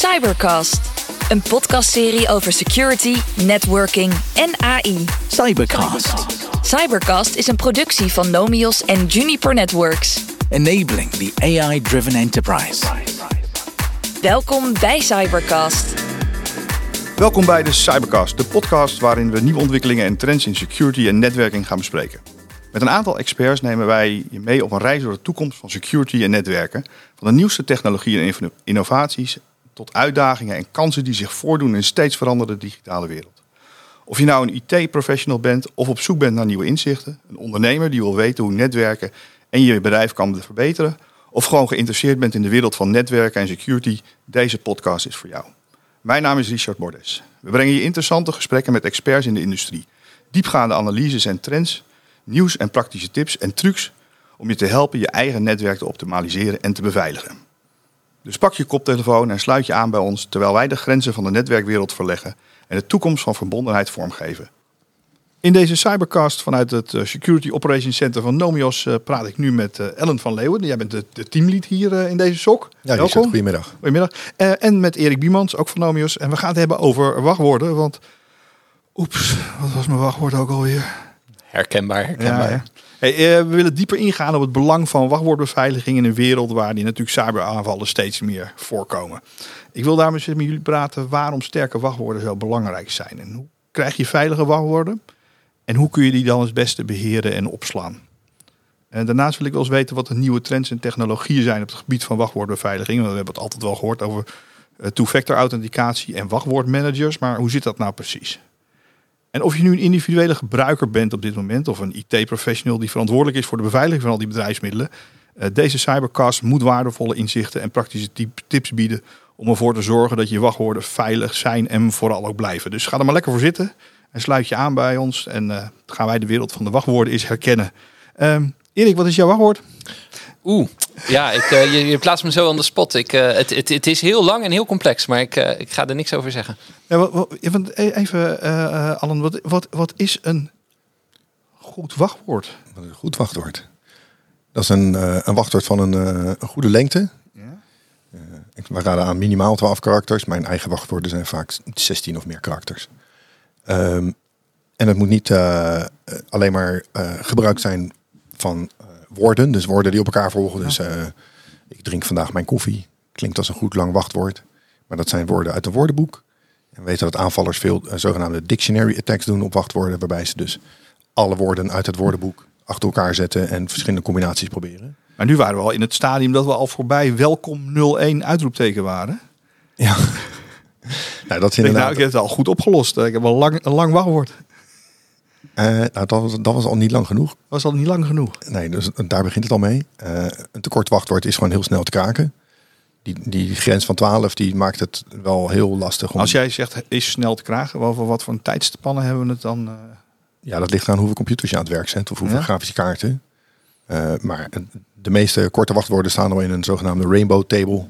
Cybercast, een podcastserie over security, networking en AI. Cybercast. Cybercast is een productie van Nomios en Juniper Networks. Enabling the AI-driven enterprise. Welkom bij Cybercast. Welkom bij de Cybercast, de podcast waarin we nieuwe ontwikkelingen en trends in security en netwerking gaan bespreken. Met een aantal experts nemen wij je mee op een reis door de toekomst van security en netwerken, van de nieuwste technologieën en inno- innovaties tot uitdagingen en kansen die zich voordoen in een steeds veranderende digitale wereld. Of je nou een IT-professional bent of op zoek bent naar nieuwe inzichten, een ondernemer die wil weten hoe netwerken en je bedrijf kan verbeteren, of gewoon geïnteresseerd bent in de wereld van netwerken en security, deze podcast is voor jou. Mijn naam is Richard Bordes. We brengen je interessante gesprekken met experts in de industrie, diepgaande analyses en trends, nieuws en praktische tips en trucs om je te helpen je eigen netwerk te optimaliseren en te beveiligen. Dus pak je koptelefoon en sluit je aan bij ons terwijl wij de grenzen van de netwerkwereld verleggen en de toekomst van verbondenheid vormgeven. In deze cybercast vanuit het eh, Security Operations Center van Nomios eh, praat ik nu met eh, Ellen van Leeuwen. Jij bent de, de teamlead hier in deze sok. Ja, Richard, goedemiddag. Goedemiddag. Eh, en met Erik Biemans, ook van Nomios. En we gaan het hebben over wachtwoorden. Want, oeps, wat was mijn wachtwoord ook alweer? Herkenbaar, herkenbaar. Ja, Eh, we willen dieper ingaan op het belang van wachtwoordbeveiliging in een wereld waar die natuurlijk cyberaanvallen steeds meer voorkomen. Ik wil daarom eens met jullie praten waarom sterke wachtwoorden zo belangrijk zijn. En hoe krijg je veilige wachtwoorden? En hoe kun je die dan het beste beheren en opslaan? En daarnaast wil ik wel eens weten wat de nieuwe trends en technologieën zijn op het gebied van wachtwoordbeveiliging. Want we hebben het altijd wel gehoord over eh, two-factor authenticatie en wachtwoordmanagers. Maar hoe zit dat nou precies? En of je nu een individuele gebruiker bent op dit moment, of een IT-professional die verantwoordelijk is voor de beveiliging van al die bedrijfsmiddelen, eh, deze cybercast moet waardevolle inzichten en praktische tip- tips bieden om ervoor te zorgen dat je wachtwoorden veilig zijn en vooral ook blijven. Dus ga er maar lekker voor zitten en sluit je aan bij ons en eh, gaan wij de wereld van de wachtwoorden eens herkennen. Ehm, Erik, wat is jouw wachtwoord? Oeh, ja, ik, eh, je, je plaatst me zo aan de spot. Ik, eh, het, het, het is heel lang en heel complex, maar ik, eh, ik ga er niks over zeggen. Ja, wat, wat- want even, eh eh, Allen, wat, wat, wat is een goed wachtwoord? Wat een goed wachtwoord. Dat is een, eh, een wachtwoord van een, eh, een goede lengte. Eh, ik we raden aan minimaal 12 karakters. Mijn eigen wachtwoorden zijn vaak 16 of meer karakters. Ehm, en het moet niet alleen maar eh, gebruik zijn van woorden. Dus woorden die op elkaar volgen. Dus eh, ik drink vandaag mijn koffie. Klinkt als een goed lang wachtwoord. Maar dat zijn woorden uit een woordenboek. En we weten dat aanvallers veel eh, zogenaamde dictionary attacks doen op wachtwoorden. Waarbij ze dus alle woorden uit het woordenboek achter elkaar zetten en verschillende combinaties proberen. Maar nu waren we al in het stadium dat we al voorbij welkom 01 uitroepteken waren. Ja. nou, dat is Ik, denk, inderdaad. nou, ik heb het al goed opgelost. Ik heb een lang, een lang wachtwoord. Eh, nou, dat, was, dat was al niet lang genoeg. Was al niet lang genoeg. Nee, dus daar begint het al mee. Eh, een tekort wachtwoord is gewoon heel snel te kraken. Die, die grens van 12 die maakt het wel heel lastig. Om, Als jij zegt is snel te kragen, over wat voor een tijdspannen hebben we het dan? eh? Ja, dat ligt aan hoeveel computers je aan het werk zet of hoeveel Ja. grafische kaarten. Eh, maar de meeste korte wachtwoorden staan al in een zogenaamde rainbow table.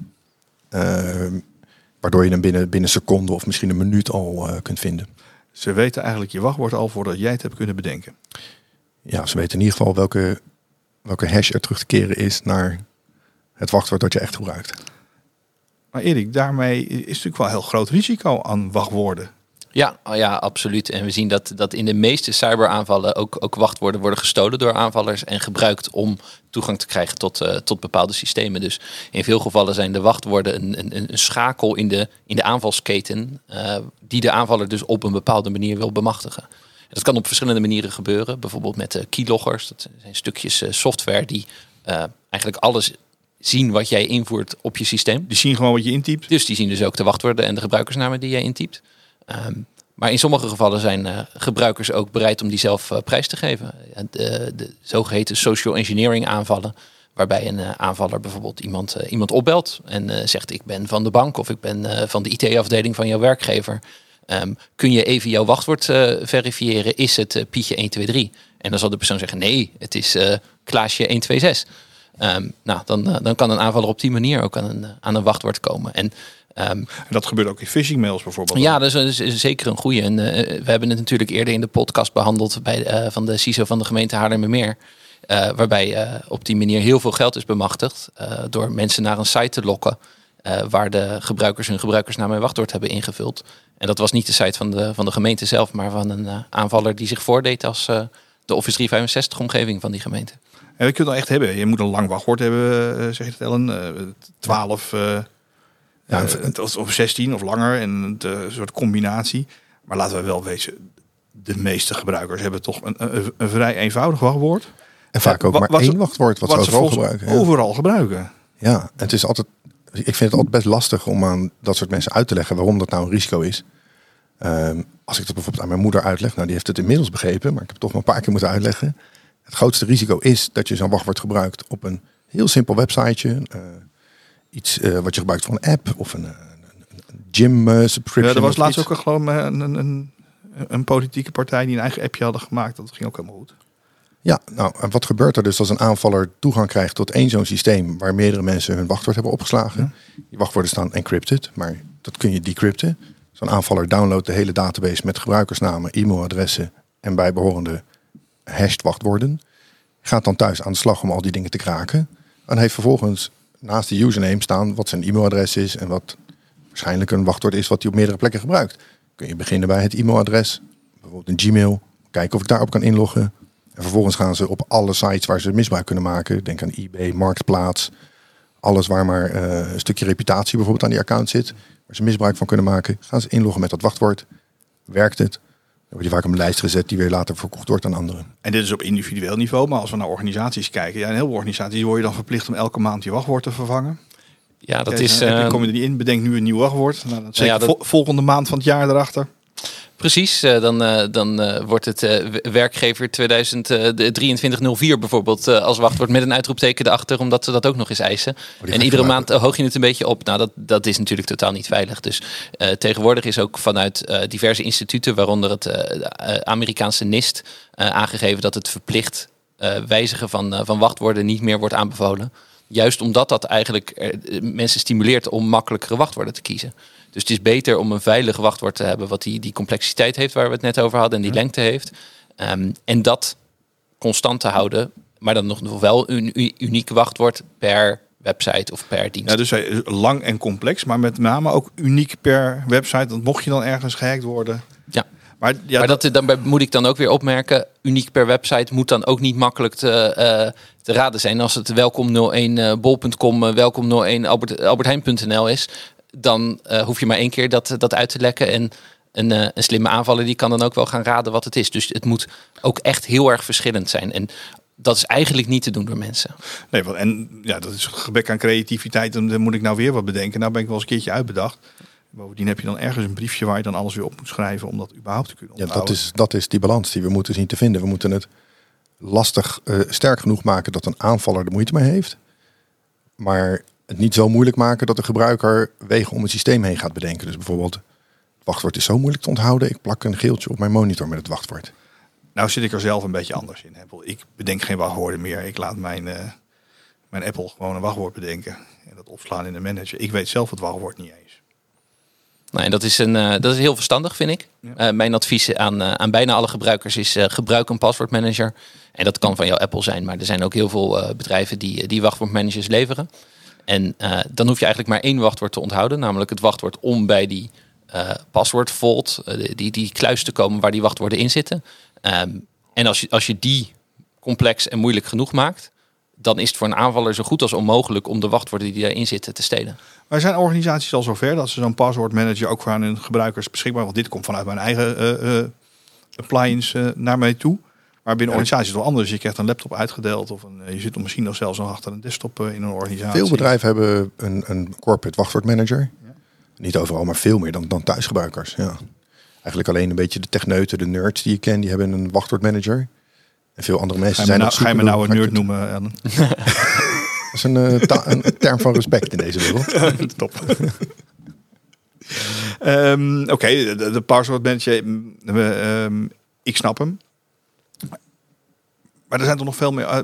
Waardoor je hem binnen, binnen seconden of misschien een minuut al eh, kunt vinden. Ze weten eigenlijk je wachtwoord al voordat jij het hebt kunnen bedenken. Ja, ze weten in ieder geval welke, welke hash er terug te keren is naar het wachtwoord dat je echt gebruikt. Maar Erik, daarmee is natuurlijk wel een heel groot risico aan wachtwoorden. Ja, oh ja, absoluut. En we zien dat, dat in de meeste cyberaanvallen ook, ook wachtwoorden worden gestolen door aanvallers en gebruikt om toegang te krijgen tot, eh, tot bepaalde systemen. Dus in veel gevallen zijn de wachtwoorden een, een, een schakel in de, in de aanvalsketen eh, die de aanvaller dus op een bepaalde manier wil bemachtigen. En dat kan op verschillende manieren gebeuren. Bijvoorbeeld met eh, keyloggers. Dat zijn stukjes software die eigenlijk alles zien wat jij invoert op je systeem. Die zien gewoon wat je intypt. Dus die zien dus ook de wachtwoorden en de gebruikersnamen die jij intypt. Ehm, maar in sommige gevallen zijn eh, gebruikers ook bereid om die zelf eh, prijs te geven. De, de zogeheten social engineering aanvallen. Waarbij een eh, aanvaller bijvoorbeeld iemand, iemand opbelt en zegt ik ben van de bank of ik ben van de IT-afdeling van jouw werkgever. Ehm, kun je even jouw wachtwoord verifiëren? Is het Pietje 123? En dan zal de persoon zeggen nee, het is Klaasje 126. Ehm, nou, dan, eh, dan kan een aanvaller op die manier ook aan een, eh, aan een wachtwoord komen. En ehm, En dat gebeurt ook in phishing mails bijvoorbeeld. ja, dat is, zeker een goede. En eh, we hebben het natuurlijk eerder in de podcast behandeld bij, van de CISO van de gemeente Haarlemmermeer. Waarbij op die manier heel veel geld is bemachtigd door mensen naar een site te lokken. waar de gebruikers hun gebruikersnaam en wachtwoord hebben ingevuld. En dat was niet de site van de, van de gemeente zelf, maar van een aanvaller die zich voordeed als de Office 365 omgeving van die gemeente. En kun je dan echt hebben? Je moet een lang wachtwoord hebben, eh, zeg je het Ellen. Eh, 12 eh, Ja, eh, en- of- of 16 of langer. En een soort combinatie. Maar laten we wel wezen, de meeste gebruikers hebben toch een, een, een vrij eenvoudig wachtwoord. En vaak ook maar wat ze- één wachtwoord wat, ze overal gebruiken. Ja. overal gebruiken. Ja, het is altijd. Ik vind het altijd best lastig om aan dat soort mensen uit te leggen waarom dat nou een risico is. Ehm, als ik dat bijvoorbeeld aan mijn moeder uitleg, nou die heeft het inmiddels begrepen, maar ik heb het toch maar een paar keer moeten uitleggen. Het grootste risico is dat je zo'n wachtwoord gebruikt op een heel simpel websiteje. eh, iets eh, wat je gebruikt voor een app of een, eh, een, een gym subscription. Ja, er was laatst iets. ook gewoon een, een, een, een politieke partij die een eigen appje hadden gemaakt. Dat ging ook helemaal goed. Ja, nou, en wat gebeurt er dus als een aanvaller toegang krijgt tot één zo'n systeem waar meerdere mensen hun wachtwoord hebben opgeslagen? Die wachtwoorden staan encrypted, maar dat kun je decrypten. Zo'n aanvaller downloadt de hele database met gebruikersnamen, e-mailadressen en bijbehorende hashed wachtwoorden. Gaat dan thuis aan de slag om al die dingen te kraken. En heeft vervolgens naast de username staan wat zijn e-mailadres is en wat waarschijnlijk een wachtwoord is wat hij op meerdere plekken gebruikt. Kun je beginnen bij het e-mailadres, bijvoorbeeld een Gmail, kijken of ik daarop kan inloggen. En vervolgens gaan ze op alle sites waar ze misbruik kunnen maken. Denk aan eBay, Marktplaats. Alles waar maar eh, een stukje reputatie bijvoorbeeld aan die account zit. Waar ze misbruik van kunnen maken. Gaan ze inloggen met dat wachtwoord. Werkt het? Dan wordt die vaak op een lijst gezet die weer later verkocht wordt aan anderen. En dit is op individueel niveau. Maar als we naar organisaties kijken. Ja, heel veel organisaties word je dan verplicht om elke maand je wachtwoord te vervangen. Ja, dat is... dan heb je- eh, kom je er niet in, bedenk nu een nieuw wachtwoord. Nou, dat zeker ja, dat- vol- volgende maand van het jaar erachter. Precies, eh, dan, eh, dan eh, wordt het werkgever 2023-04 bijvoorbeeld als wachtwoord met een uitroepteken erachter, omdat ze dat ook nog eens eisen. ga en iedere maand hoog je het een beetje op. Nou, dat, dat is natuurlijk totaal niet veilig. Dus tegenwoordig is ook vanuit diverse instituten, waaronder het Amerikaanse NIST, aangegeven dat het verplicht wijzigen van, van wachtwoorden niet meer wordt aanbevolen. Juist omdat dat eigenlijk mensen stimuleert om makkelijkere wachtwoorden te kiezen. Dus het is beter om een veilig wachtwoord te hebben, wat die, die complexiteit heeft waar we het net over hadden en die lengte heeft. Ehm, en dat constant te houden, maar dan nog wel een uniek wachtwoord per website of per dienst. Ja, dus eh, lang en complex. Maar met name ook uniek per website. Want mocht je dan ergens gehackt worden. Ja. Maar, ja, maar dat, daarbij moet ik dan ook weer opmerken, uniek per website moet dan ook niet makkelijk te, eh, te raden zijn. Als het welkom 01 eh, bol.com, eh, welkom 01 Albert, albertheijn.nl is, dan eh, hoef je maar één keer dat, dat uit te lekken. En een, eh, een slimme aanvaller die kan dan ook wel gaan raden wat het is. Dus het moet ook echt heel erg verschillend zijn. En dat is eigenlijk niet te doen door mensen. Nee, want- en ja, dat is gebrek aan creativiteit. En dan moet ik nou weer wat bedenken. Nou ben ik wel eens een keertje uitbedacht. Bovendien heb je dan ergens een briefje waar je dan alles weer op moet schrijven om dat überhaupt te kunnen Ja, onthouden. dat is, dat is die balans die we moeten zien te vinden. We moeten het lastig, eh, sterk genoeg maken dat een aanvaller er moeite mee heeft. Maar het niet zo moeilijk maken dat de gebruiker wegen om het systeem heen gaat bedenken. Dus bijvoorbeeld, het wachtwoord is zo moeilijk te onthouden. Ik plak een geeltje op mijn monitor met het wachtwoord. Nou zit ik er zelf een beetje anders in. Apple. Ik bedenk geen wachtwoorden meer. Ik laat mijn, eh, mijn Apple gewoon een wachtwoord bedenken. En dat opslaan in de manager. Ik weet zelf het wachtwoord niet eens. Nou, en dat is, een, eh, dat is heel verstandig, vind ik. Eh, mijn advies aan, aan bijna alle gebruikers is eh, gebruik een paswoordmanager. En dat kan van jouw Apple zijn, maar er zijn ook heel veel eh, bedrijven die, die wachtwoordmanagers leveren. En eh, dan hoef je eigenlijk maar één wachtwoord te onthouden, namelijk het wachtwoord om bij die eh paswoordvault, eh, die, die, kluis te komen waar die wachtwoorden in zitten. Ehm, en als je, als je die complex en moeilijk genoeg maakt, dan is het voor een aanvaller zo goed als onmogelijk om de wachtwoorden die daarin zitten te stelen. Maar zijn organisaties al zover dat ze zo'n paswoordmanager ook voor hun gebruikers beschikbaar... want dit komt vanuit mijn eigen appliance naar mij toe. Maar binnen organisaties is het wel anders. Je krijgt een laptop uitgedeeld of een, eh, je zit misschien nog zelfs nog achter een desktop eh, in een organisatie. Veel bedrijven hebben een, een corporate wachtwoordmanager. Niet overal, maar veel meer dan, dan thuisgebruikers. Ja. Eigenlijk alleen een beetje de techneuten, de nerds die je kent, die hebben een wachtwoordmanager. En veel andere mensen zijn nou, ga je me nou een nerd noemen? Ellen? Dat is een, eh, een term van respect in deze wereld. Top. Ehm, Oké, de, de password manager, mm, we, ehm, ik snap hem. Maar er zijn toch nog veel meer... eh,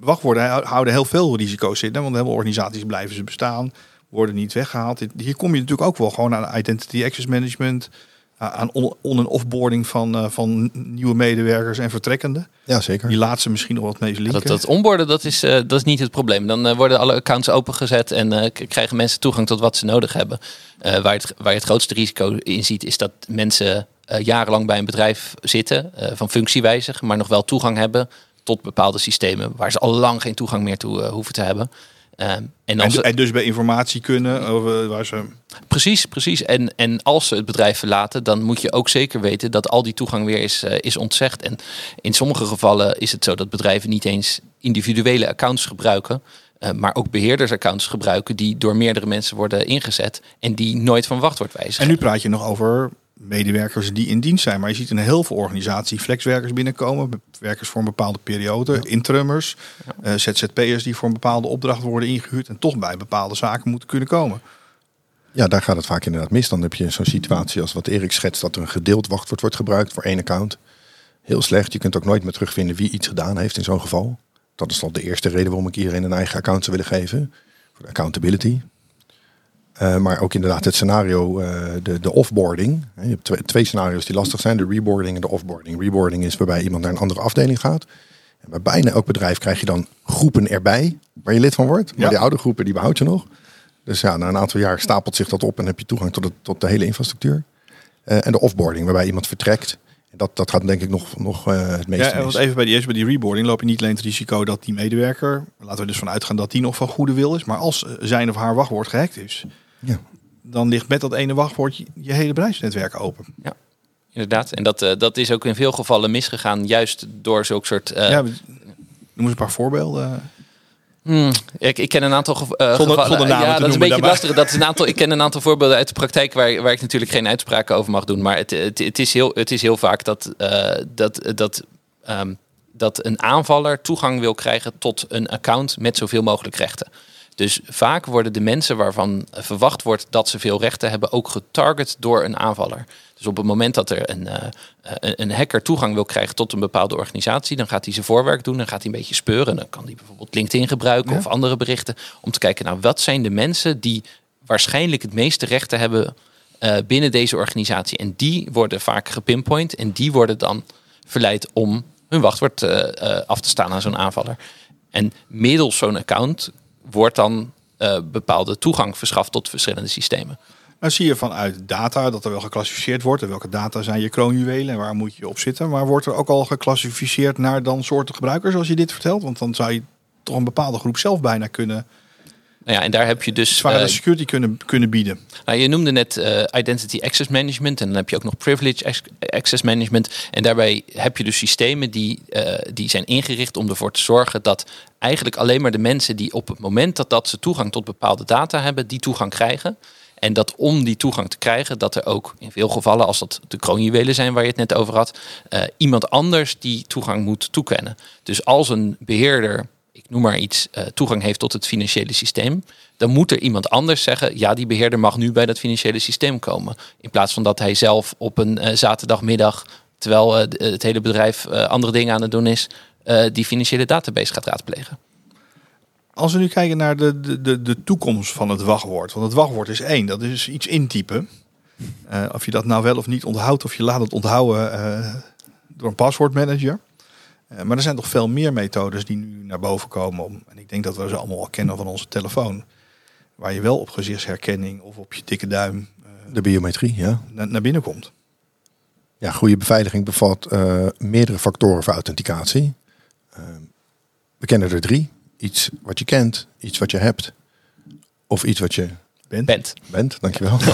wachtwoorden hou- houden heel veel risico's in. Hè? Want heel veel organisaties blijven ze bestaan. Worden niet weggehaald. Hier kom je natuurlijk ook wel gewoon aan identity access management. aan on- en offboarding van, eh, van nieuwe medewerkers en vertrekkenden. Ja, zeker. Die laatste misschien nog wat meest linken. Dat, dat onboarden, dat is, eh, dat is niet het probleem. Dan worden alle accounts opengezet en eh, k- krijgen mensen toegang tot wat ze nodig hebben. Eh, waar, het, waar je het grootste risico in ziet, is dat mensen eh, jarenlang bij een bedrijf zitten, eh, van functie wijzigen, maar nog wel toegang hebben tot bepaalde systemen waar ze al lang geen toegang meer toe eh, hoeven te hebben. Eh, en en, ze- en dus bij informatie kunnen over waar ze. Precies, precies. En, en als ze het bedrijf verlaten, dan moet je ook zeker weten dat al die toegang weer is, eh, is ontzegd. En in sommige gevallen is het zo dat bedrijven niet eens individuele accounts gebruiken, eh, maar ook beheerdersaccounts gebruiken die door meerdere mensen worden ingezet en die nooit van wachtwoord wijzigen. En nu praat je nog over medewerkers die in dienst zijn. Maar je ziet in heel veel organisaties flexwerkers binnenkomen. Werkers voor een bepaalde periode. Intrummers. eh, ZZP'ers die voor een bepaalde opdracht worden ingehuurd. En toch bij bepaalde zaken moeten kunnen komen. Ja, daar gaat het vaak inderdaad mis. Dan heb je zo'n situatie als wat Erik schetst, dat er een gedeeld wachtwoord wordt gebruikt voor één account. Heel slecht. Je kunt ook nooit meer terugvinden wie iets gedaan heeft in zo'n geval. Dat is al de eerste reden waarom ik iedereen een eigen account zou willen geven. Voor de accountability. Eh, maar ook inderdaad het scenario, eh, de, de offboarding. Je hebt twee, twee scenario's die lastig zijn. De reboarding en de offboarding. Reboarding is waarbij iemand naar een andere afdeling gaat. En bij bijna elk bedrijf krijg je dan groepen erbij waar je lid van wordt. Maar Ja. die oude groepen die behoud je nog. Dus ja, na een aantal jaar stapelt zich dat op en heb je toegang tot, het, tot de hele infrastructuur. Eh, en de offboarding, waarbij iemand vertrekt. En dat, dat gaat denk ik nog, nog het meeste Ja, want even bij die, eerst bij die reboarding loop je niet alleen het risico dat die medewerker, laten we dus vanuit gaan dat die nog van goede wil is, maar als zijn of haar wachtwoord gehackt is, Ja. dan ligt met dat ene wachtwoord je, je hele bedrijfsnetwerk open. Inderdaad. En dat, eh, dat is ook in veel gevallen misgegaan, juist door zulke soort. eh, ja, noem eens een paar voorbeelden. Hmm, ik, ik ken een aantal gev- eh, Zonder- gevallen. zonder ja, dat is een beetje lastig. Dat is een aantal, ik ken een aantal voorbeelden uit de praktijk waar, waar ik natuurlijk geen uitspraken over mag doen. Maar het, het, het, is, heel, het is heel vaak dat, eh, dat, dat, ehm, dat een aanvaller toegang wil krijgen tot een account met zoveel mogelijk rechten. Dus vaak worden de mensen waarvan verwacht wordt dat ze veel rechten hebben, ook getarget door een aanvaller. Dus op het moment dat er een, eh, een, een hacker toegang wil krijgen tot een bepaalde organisatie, dan gaat hij zijn voorwerk doen, dan gaat hij een beetje speuren. Dan kan hij bijvoorbeeld LinkedIn gebruiken of andere berichten om te kijken naar wat zijn de mensen die waarschijnlijk het meeste rechten hebben eh, binnen deze organisatie. En die worden vaak gepinpoint en die worden dan verleid om hun wachtwoord eh, af te staan aan zo'n aanvaller. En middels zo'n account wordt dan eh, bepaalde toegang verschaft tot verschillende systemen. Nou zie je vanuit data dat er wel geclassificeerd wordt. En welke data zijn je kroonjuwelen en waar moet je op zitten. Maar wordt er ook al geclassificeerd naar dan soorten gebruikers zoals je dit vertelt? Want dan zou je toch een bepaalde groep zelf bijna kunnen, Nou ja, en daar heb je dus. zware eh, security kunnen, kunnen bieden. Nou, je noemde net eh, Identity Access Management en dan heb je ook nog Privilege Ac- Access Management. En daarbij heb je dus systemen die, eh, die zijn ingericht om ervoor te zorgen dat eigenlijk alleen maar de mensen die op het moment dat, dat ze toegang tot bepaalde data hebben, die toegang krijgen. En dat om die toegang te krijgen, dat er ook in veel gevallen, als dat de kroonjuwelen zijn waar je het net over had, iemand anders die toegang moet toekennen. Dus als een beheerder, ik noem maar iets, eh, toegang heeft tot het financiële systeem, dan moet er iemand anders zeggen, ja, die beheerder mag nu bij dat financiële systeem komen. In plaats van dat hij zelf op een eh, zaterdagmiddag, terwijl eh, het hele bedrijf andere dingen aan het doen is, die financiële database gaat raadplegen. Als we nu kijken naar de, de, de, toekomst van het wachtwoord. Want het wachtwoord is één, dat is iets intypen. Of je dat nou wel of niet onthoudt, of je laat het onthouden door een paswoordmanager. Eh, maar er zijn toch veel meer methodes die nu naar boven komen. Om, en ik denk dat we ze allemaal al kennen van onze telefoon. Waar je wel op gezichtsherkenning of op je dikke duim eh, De biometrie, ja. naar, naar binnen komt. Ja, goede beveiliging bevat eh, meerdere factoren voor authenticatie. Eh, we kennen er drie. Iets wat je kent, iets wat je hebt. Of iets wat je Bent. Bent. bent, dankjewel.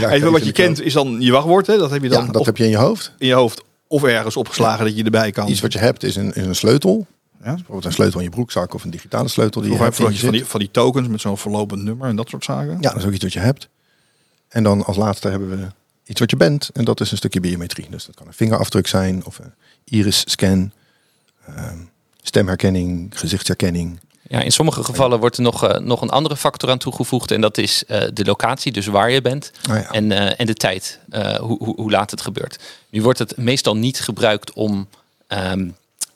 ja, Even wat je kent is dan je wachtwoord. Hè? Dat heb je dan Ja, dat of heb je in je hoofd. in je hoofd of ergens opgeslagen dat je erbij kan. Iets wat je hebt is een, is een sleutel. ja? Bijvoorbeeld een sleutel in je broekzak of een digitale sleutel die je hebt. je van die, van die tokens met zo'n verlopend nummer en dat soort zaken. Ja, dat is ook iets wat je hebt. En dan als laatste hebben we iets wat je bent. En dat is een stukje biometrie. Dus dat kan een vingerafdruk zijn of een iris-scan. ehm, stemherkenning, gezichtsherkenning. Ja, in sommige gevallen wordt er nog, eh, nog een andere factor aan toegevoegd. En dat is eh, de locatie, dus waar je bent. Nou ja. En, eh, en de tijd, hoe, hoe, hoe laat het gebeurt. Nu wordt het meestal niet gebruikt om, ehm,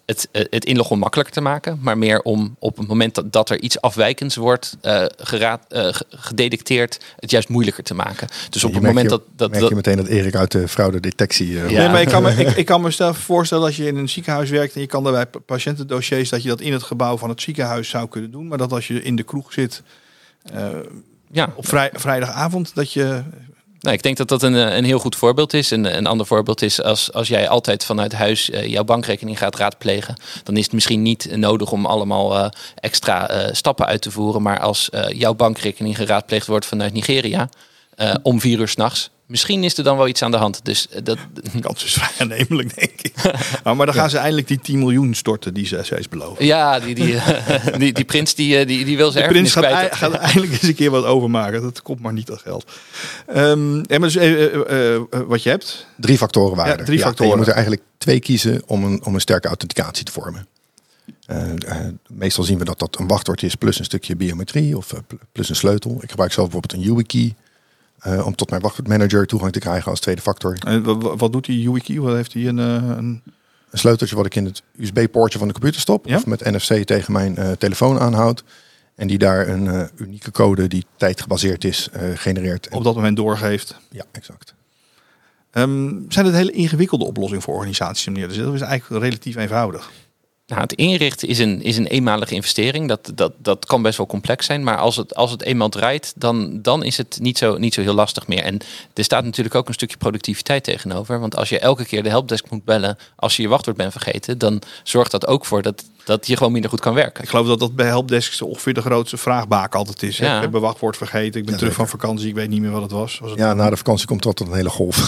het, eh, het inloggen makkelijker te maken, maar meer om op het moment dat, dat er iets afwijkends wordt uh, geraad, uh, gedetecteerd, het juist moeilijker te maken. Dus op Je het moment je- dat. dat, merk dat je meteen dat Erik uit de fraudedetectie... eh, Ja. Nee, maar ik kan, me, ik, ik kan voorstellen dat je in een ziekenhuis werkt en je kan daarbij pa- patiëntendossiers dat je dat in het gebouw van het ziekenhuis zou kunnen doen, maar dat als je in de kroeg zit eh, ja, op vrij, vrijdagavond dat je Nou, ik denk dat dat een, eh, een heel goed voorbeeld is. Een, een ander voorbeeld is als, als jij altijd vanuit huis eh, jouw bankrekening gaat raadplegen. Dan is het misschien niet nodig om allemaal eh, extra stappen uit te voeren. Maar als jouw bankrekening geraadpleegd wordt vanuit Nigeria eh, om vier uur s'nachts. Misschien is er dan wel iets aan de hand. Dus eh, dat, kans is vrij aannemelijk, denk ik. Nou, maar dan gaan ze eindelijk die 10 miljoen storten die ze steeds beloven. ja, die, die, die, die prins die, eh, die, die wil zijn De prins gaat, kwijt. ei- gaat eindelijk eens een keer wat overmaken. Dat komt maar niet dat geld. Ehm, en maar dus, eh, eh, eh, wat je hebt. Drie factoren waren Ja, drie en factoren. je moet er eigenlijk twee kiezen om een, om een sterke authenticatie te vormen. Eh, eh, meestal zien we dat dat een wachtwoord is plus een stukje biometrie of eh, pl- plus een sleutel. Ik gebruik zelf bijvoorbeeld een YubiKey eh, om tot mijn wachtwoordmanager toegang te krijgen als tweede factor. wa- wat doet die YubiKey? Wat heeft hij een, eh, een Een sleuteltje wat ik in het USB-poortje van de computer stop Ja. of met NFC tegen mijn eh, telefoon aanhoud. En die daar een unieke code die tijdgebaseerd is genereert. op dat moment doorgeeft? Ja, exact. Ehm, zijn het hele ingewikkelde oplossingen voor organisaties om neer te zetten? Of is het eigenlijk relatief eenvoudig? Nou, het inrichten is een, is een eenmalige investering. Dat, dat, dat kan best wel complex zijn. Maar als het, als het eenmaal draait, dan, dan is het niet zo, niet zo heel lastig meer. En er staat natuurlijk ook een stukje productiviteit tegenover. Want als je elke keer de helpdesk moet bellen als je je wachtwoord bent vergeten, dan zorgt dat ook voor dat, dat je gewoon minder goed kan werken. Ik geloof dat dat bij helpdesks ongeveer de grootste vraagbaak altijd is. hè? Ja. Ik heb mijn wachtwoord vergeten. Ik ben Ja, terug van vakantie. Ik weet niet meer wat het was. was het Ja, na de vakantie komt altijd een hele golf.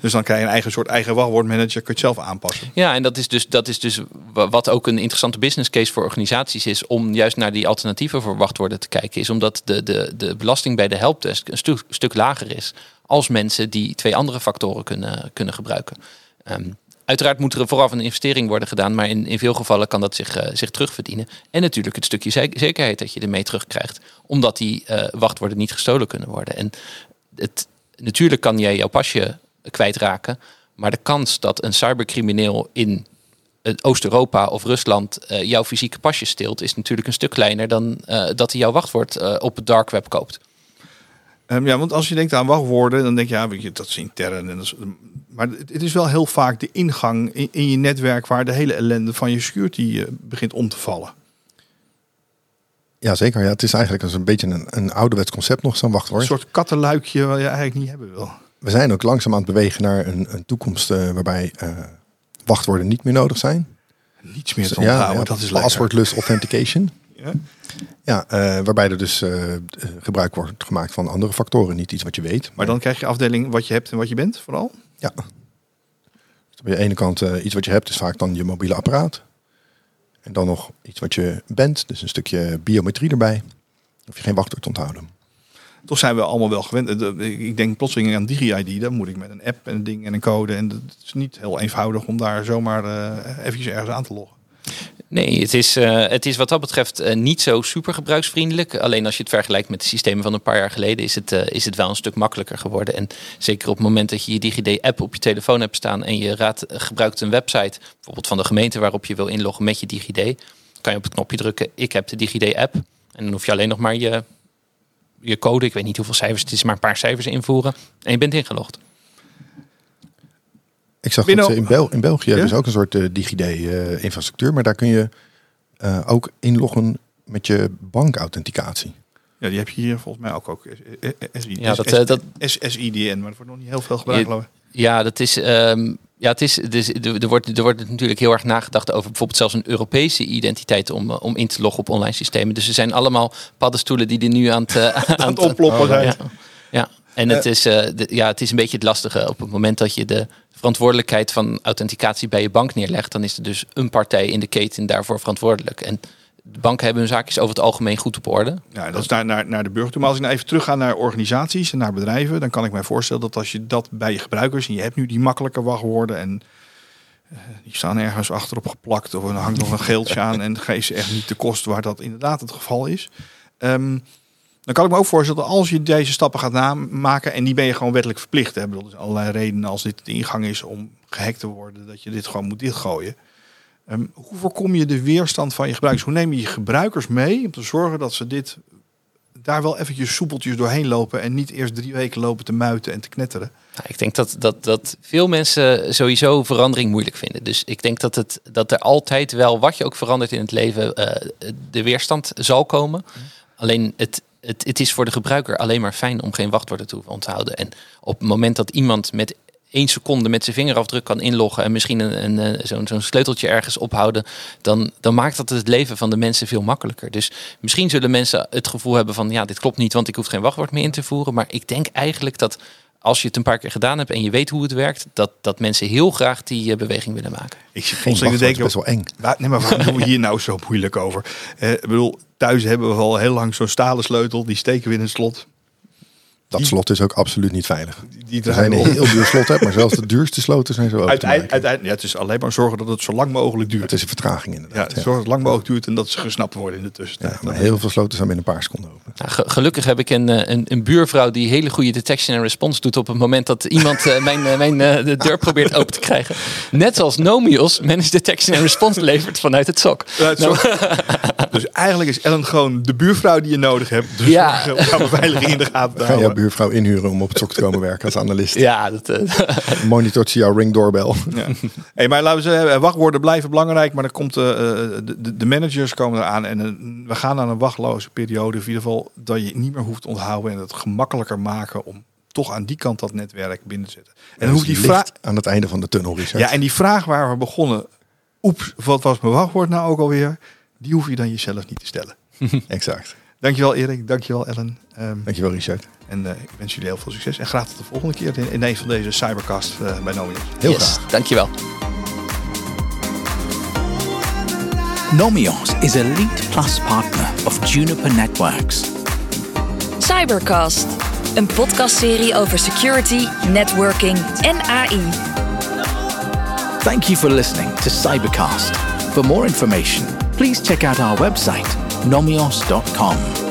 Dus dan krijg je een eigen soort eigen wachtwoordmanager. Kun je het zelf aanpassen. Ja, en dat is dus, dat is dus wa- wat ook een interessante business case voor organisaties is om juist naar die alternatieven voor wachtwoorden te kijken. Is omdat de, de, de belasting bij de helpdesk een stuk, stuk lager is als mensen die twee andere factoren kunnen, kunnen gebruiken. Ehm, uiteraard moet er vooraf een investering worden gedaan, maar in, in veel gevallen kan dat zich, eh, zich terugverdienen. En natuurlijk het stukje ze- zekerheid dat je ermee terugkrijgt, omdat die eh, wachtwoorden niet gestolen kunnen worden. En het, natuurlijk kan jij jouw pasje kwijtraken, maar de kans dat een cybercrimineel in eh, Oost-Europa of Rusland jouw fysieke pasje steelt, is natuurlijk een stuk kleiner dan dat hij jouw wachtwoord op het dark web koopt. Ehm, ja, want als je denkt aan wachtwoorden, dan denk je, ja, weet je, dat is intern. En dat is, maar het is wel heel vaak de ingang in, in je netwerk waar de hele ellende van je security eh, begint om te vallen. Ja, zeker. Ja, het is eigenlijk als een beetje een, een ouderwets concept nog, zo'n Een wachtwoord. soort kattenluikje wat je eigenlijk niet hebben wil. We zijn ook langzaam aan het bewegen naar een, een toekomst eh, waarbij eh, wachtwoorden niet meer nodig zijn. Niets meer te onthouden, dat is lekker. passwordless authentication. Ja? Ja, eh, waarbij er dus eh, gebruik wordt gemaakt van andere factoren, niet iets wat je weet. Maar dan krijg je afdeling wat je hebt en wat je bent, vooral. Ja. Dus op de ene kant eh, iets wat je hebt is vaak dan je mobiele apparaat. En dan nog iets wat je bent, dus een stukje biometrie erbij. Of je geen wachtwoord onthouden. Toch zijn we allemaal wel gewend. Ik denk plotseling aan DigiID. Dan moet ik met een app en een ding en een code. En het is niet heel eenvoudig om daar zomaar eventjes ergens aan te loggen. Nee, het is, eh, het is wat dat betreft eh, niet zo super gebruiksvriendelijk. Alleen als je het vergelijkt met de systemen van een paar jaar geleden, is het, eh, is het wel een stuk makkelijker geworden. En zeker op het moment dat je je DigiD-app op je telefoon hebt staan en je gebruikt een website, bijvoorbeeld van de gemeente waarop je wil inloggen met je DigiD, kan je op het knopje drukken, ik heb de DigiD-app. En dan hoef je alleen nog maar je, je code, ik weet niet hoeveel cijfers het is, maar een paar cijfers invoeren. En je bent ingelogd. Ik zag Binnen- dat ze in, Bel in België Ja? hebben ze ook een soort eh, DigiD-infrastructuur. maar daar kun je eh, ook inloggen met je bankauthenticatie. Ja, die heb je hier volgens mij ook. ook. Eh, Ja, dat, eh, dat- SSIDN, maar dat wordt nog niet heel veel gebruikt. Ja, dat is. ehm, ja, het is, dus, er, er wordt, er wordt natuurlijk heel erg nagedacht over bijvoorbeeld zelfs een Europese identiteit om, eh, om in te loggen op online systemen. Dus er zijn allemaal paddenstoelen die er nu aan het, eh, aan het oploppen zijn. Ja, ja. En het, is, eh, de- ja, het is een beetje het lastige. Op het moment dat je de verantwoordelijkheid van authenticatie bij je bank neerlegt, dan is er dus een partij in de keten daarvoor verantwoordelijk. En de banken hebben hun zaakjes over het algemeen goed op orde. Ja, dat is naar, naar, naar de burger toe. Maar als ik nou even terug ga naar organisaties en naar bedrijven, dan kan ik mij voorstellen dat als je dat bij je gebruikers en je hebt nu die makkelijke wachtwoorden en eh, die staan ergens achterop geplakt of er hangt nog een geeltje aan en geef ze echt niet de kost waar dat inderdaad het geval is. Ehm, dan kan ik me ook voorstellen dat als je deze stappen gaat namaken en die ben je gewoon wettelijk verplicht. Dat is allerlei redenen als dit de ingang is om gehackt te worden, dat je dit gewoon moet dichtgooien. Ehm, hoe voorkom je de weerstand van je gebruikers? Hoe neem je je gebruikers mee om te zorgen dat ze dit daar wel eventjes soepeltjes doorheen lopen en niet eerst drie weken lopen te muiten en te knetteren? Nou, ik denk dat, dat, dat veel mensen sowieso verandering moeilijk vinden. Dus ik denk dat, het, dat er altijd wel, wat je ook verandert in het leven, eh, de weerstand zal komen. Alleen het, het, het is voor de gebruiker alleen maar fijn om geen wachtwoorden te onthouden. En op het moment dat iemand met één seconde met zijn vingerafdruk kan inloggen en misschien een, een, eh, zo'n zo'n sleuteltje ergens ophouden, dan, dan maakt dat het leven van de mensen veel makkelijker. Dus misschien zullen mensen het gevoel hebben van ja, dit klopt niet, want ik hoef geen wachtwoord meer in te voeren. Maar ik denk eigenlijk dat als je het een paar keer gedaan hebt en je weet hoe het werkt, dat, dat mensen heel graag die eh, beweging willen maken. Ik zit Geen plotseling te denken, best wel eng. Waar, nee, maar waarom doen we hier nou zo moeilijk over? Eh, ik bedoel, thuis hebben we al heel lang zo'n stalen sleutel. Die steken we in een slot. Dat slot is ook absoluut niet veilig. Die Er zijn draaien een heel duur slot, hebt, maar zelfs de duurste sloten zijn zo Uiteindelijk, maken. uiteindelijk, ja, het is alleen maar zorgen dat het zo lang mogelijk duurt. Het is een vertraging ja, inderdaad. Ja, zorg dat het lang mogelijk duurt en dat ze gesnapt worden in de tussentijd. Ja, maar heel veel sloten zijn binnen een paar seconden open. Nou, ge- gelukkig heb ik een, eh, een, een buurvrouw die hele goede detection en response doet op het moment dat iemand eh, mijn, eh, mijn de deur probeert open te krijgen. Net zoals Nomios managed detection en response levert vanuit het. Ja, is zo- dus eigenlijk is Ellen gewoon de buurvrouw die je nodig hebt. Dus Ja. ja. om beveiliging in de gaten te houden. Buurvrouw inhuren om op het sok te komen werken als analist. Ja, dat, eh, Monitort ze jouw ring doorbel. Ja. Hey, maar laten we zeggen, wachtwoorden blijven belangrijk, maar dan komt eh, eh, de, de, managers komen eraan en eh, we gaan naar een wachtloze periode. In ieder geval dat je niet meer hoeft te onthouden en het gemakkelijker maken om toch aan die kant dat netwerk binnen te zetten. En dan hoeft die vraag, aan het einde van de tunnel, Richard. ja, en die vraag waar we begonnen, oeps, wat was mijn wachtwoord nou ook alweer? Die hoef je dan jezelf niet te stellen. Exact. Dankjewel Erik, dankjewel Ellen. Ehm, Dankjewel, Richard. en eh, ik wens jullie heel veel succes en graag tot de volgende keer in, in een van deze cybercast eh, bij Nomios. Heel yes, graag. dankjewel. Nomios is a Lead Plus partner of Juniper Networks. Cybercast, een podcastserie over security, networking en AI. Thank you for listening to Cybercast. For more information, please check out our website, nomios.com.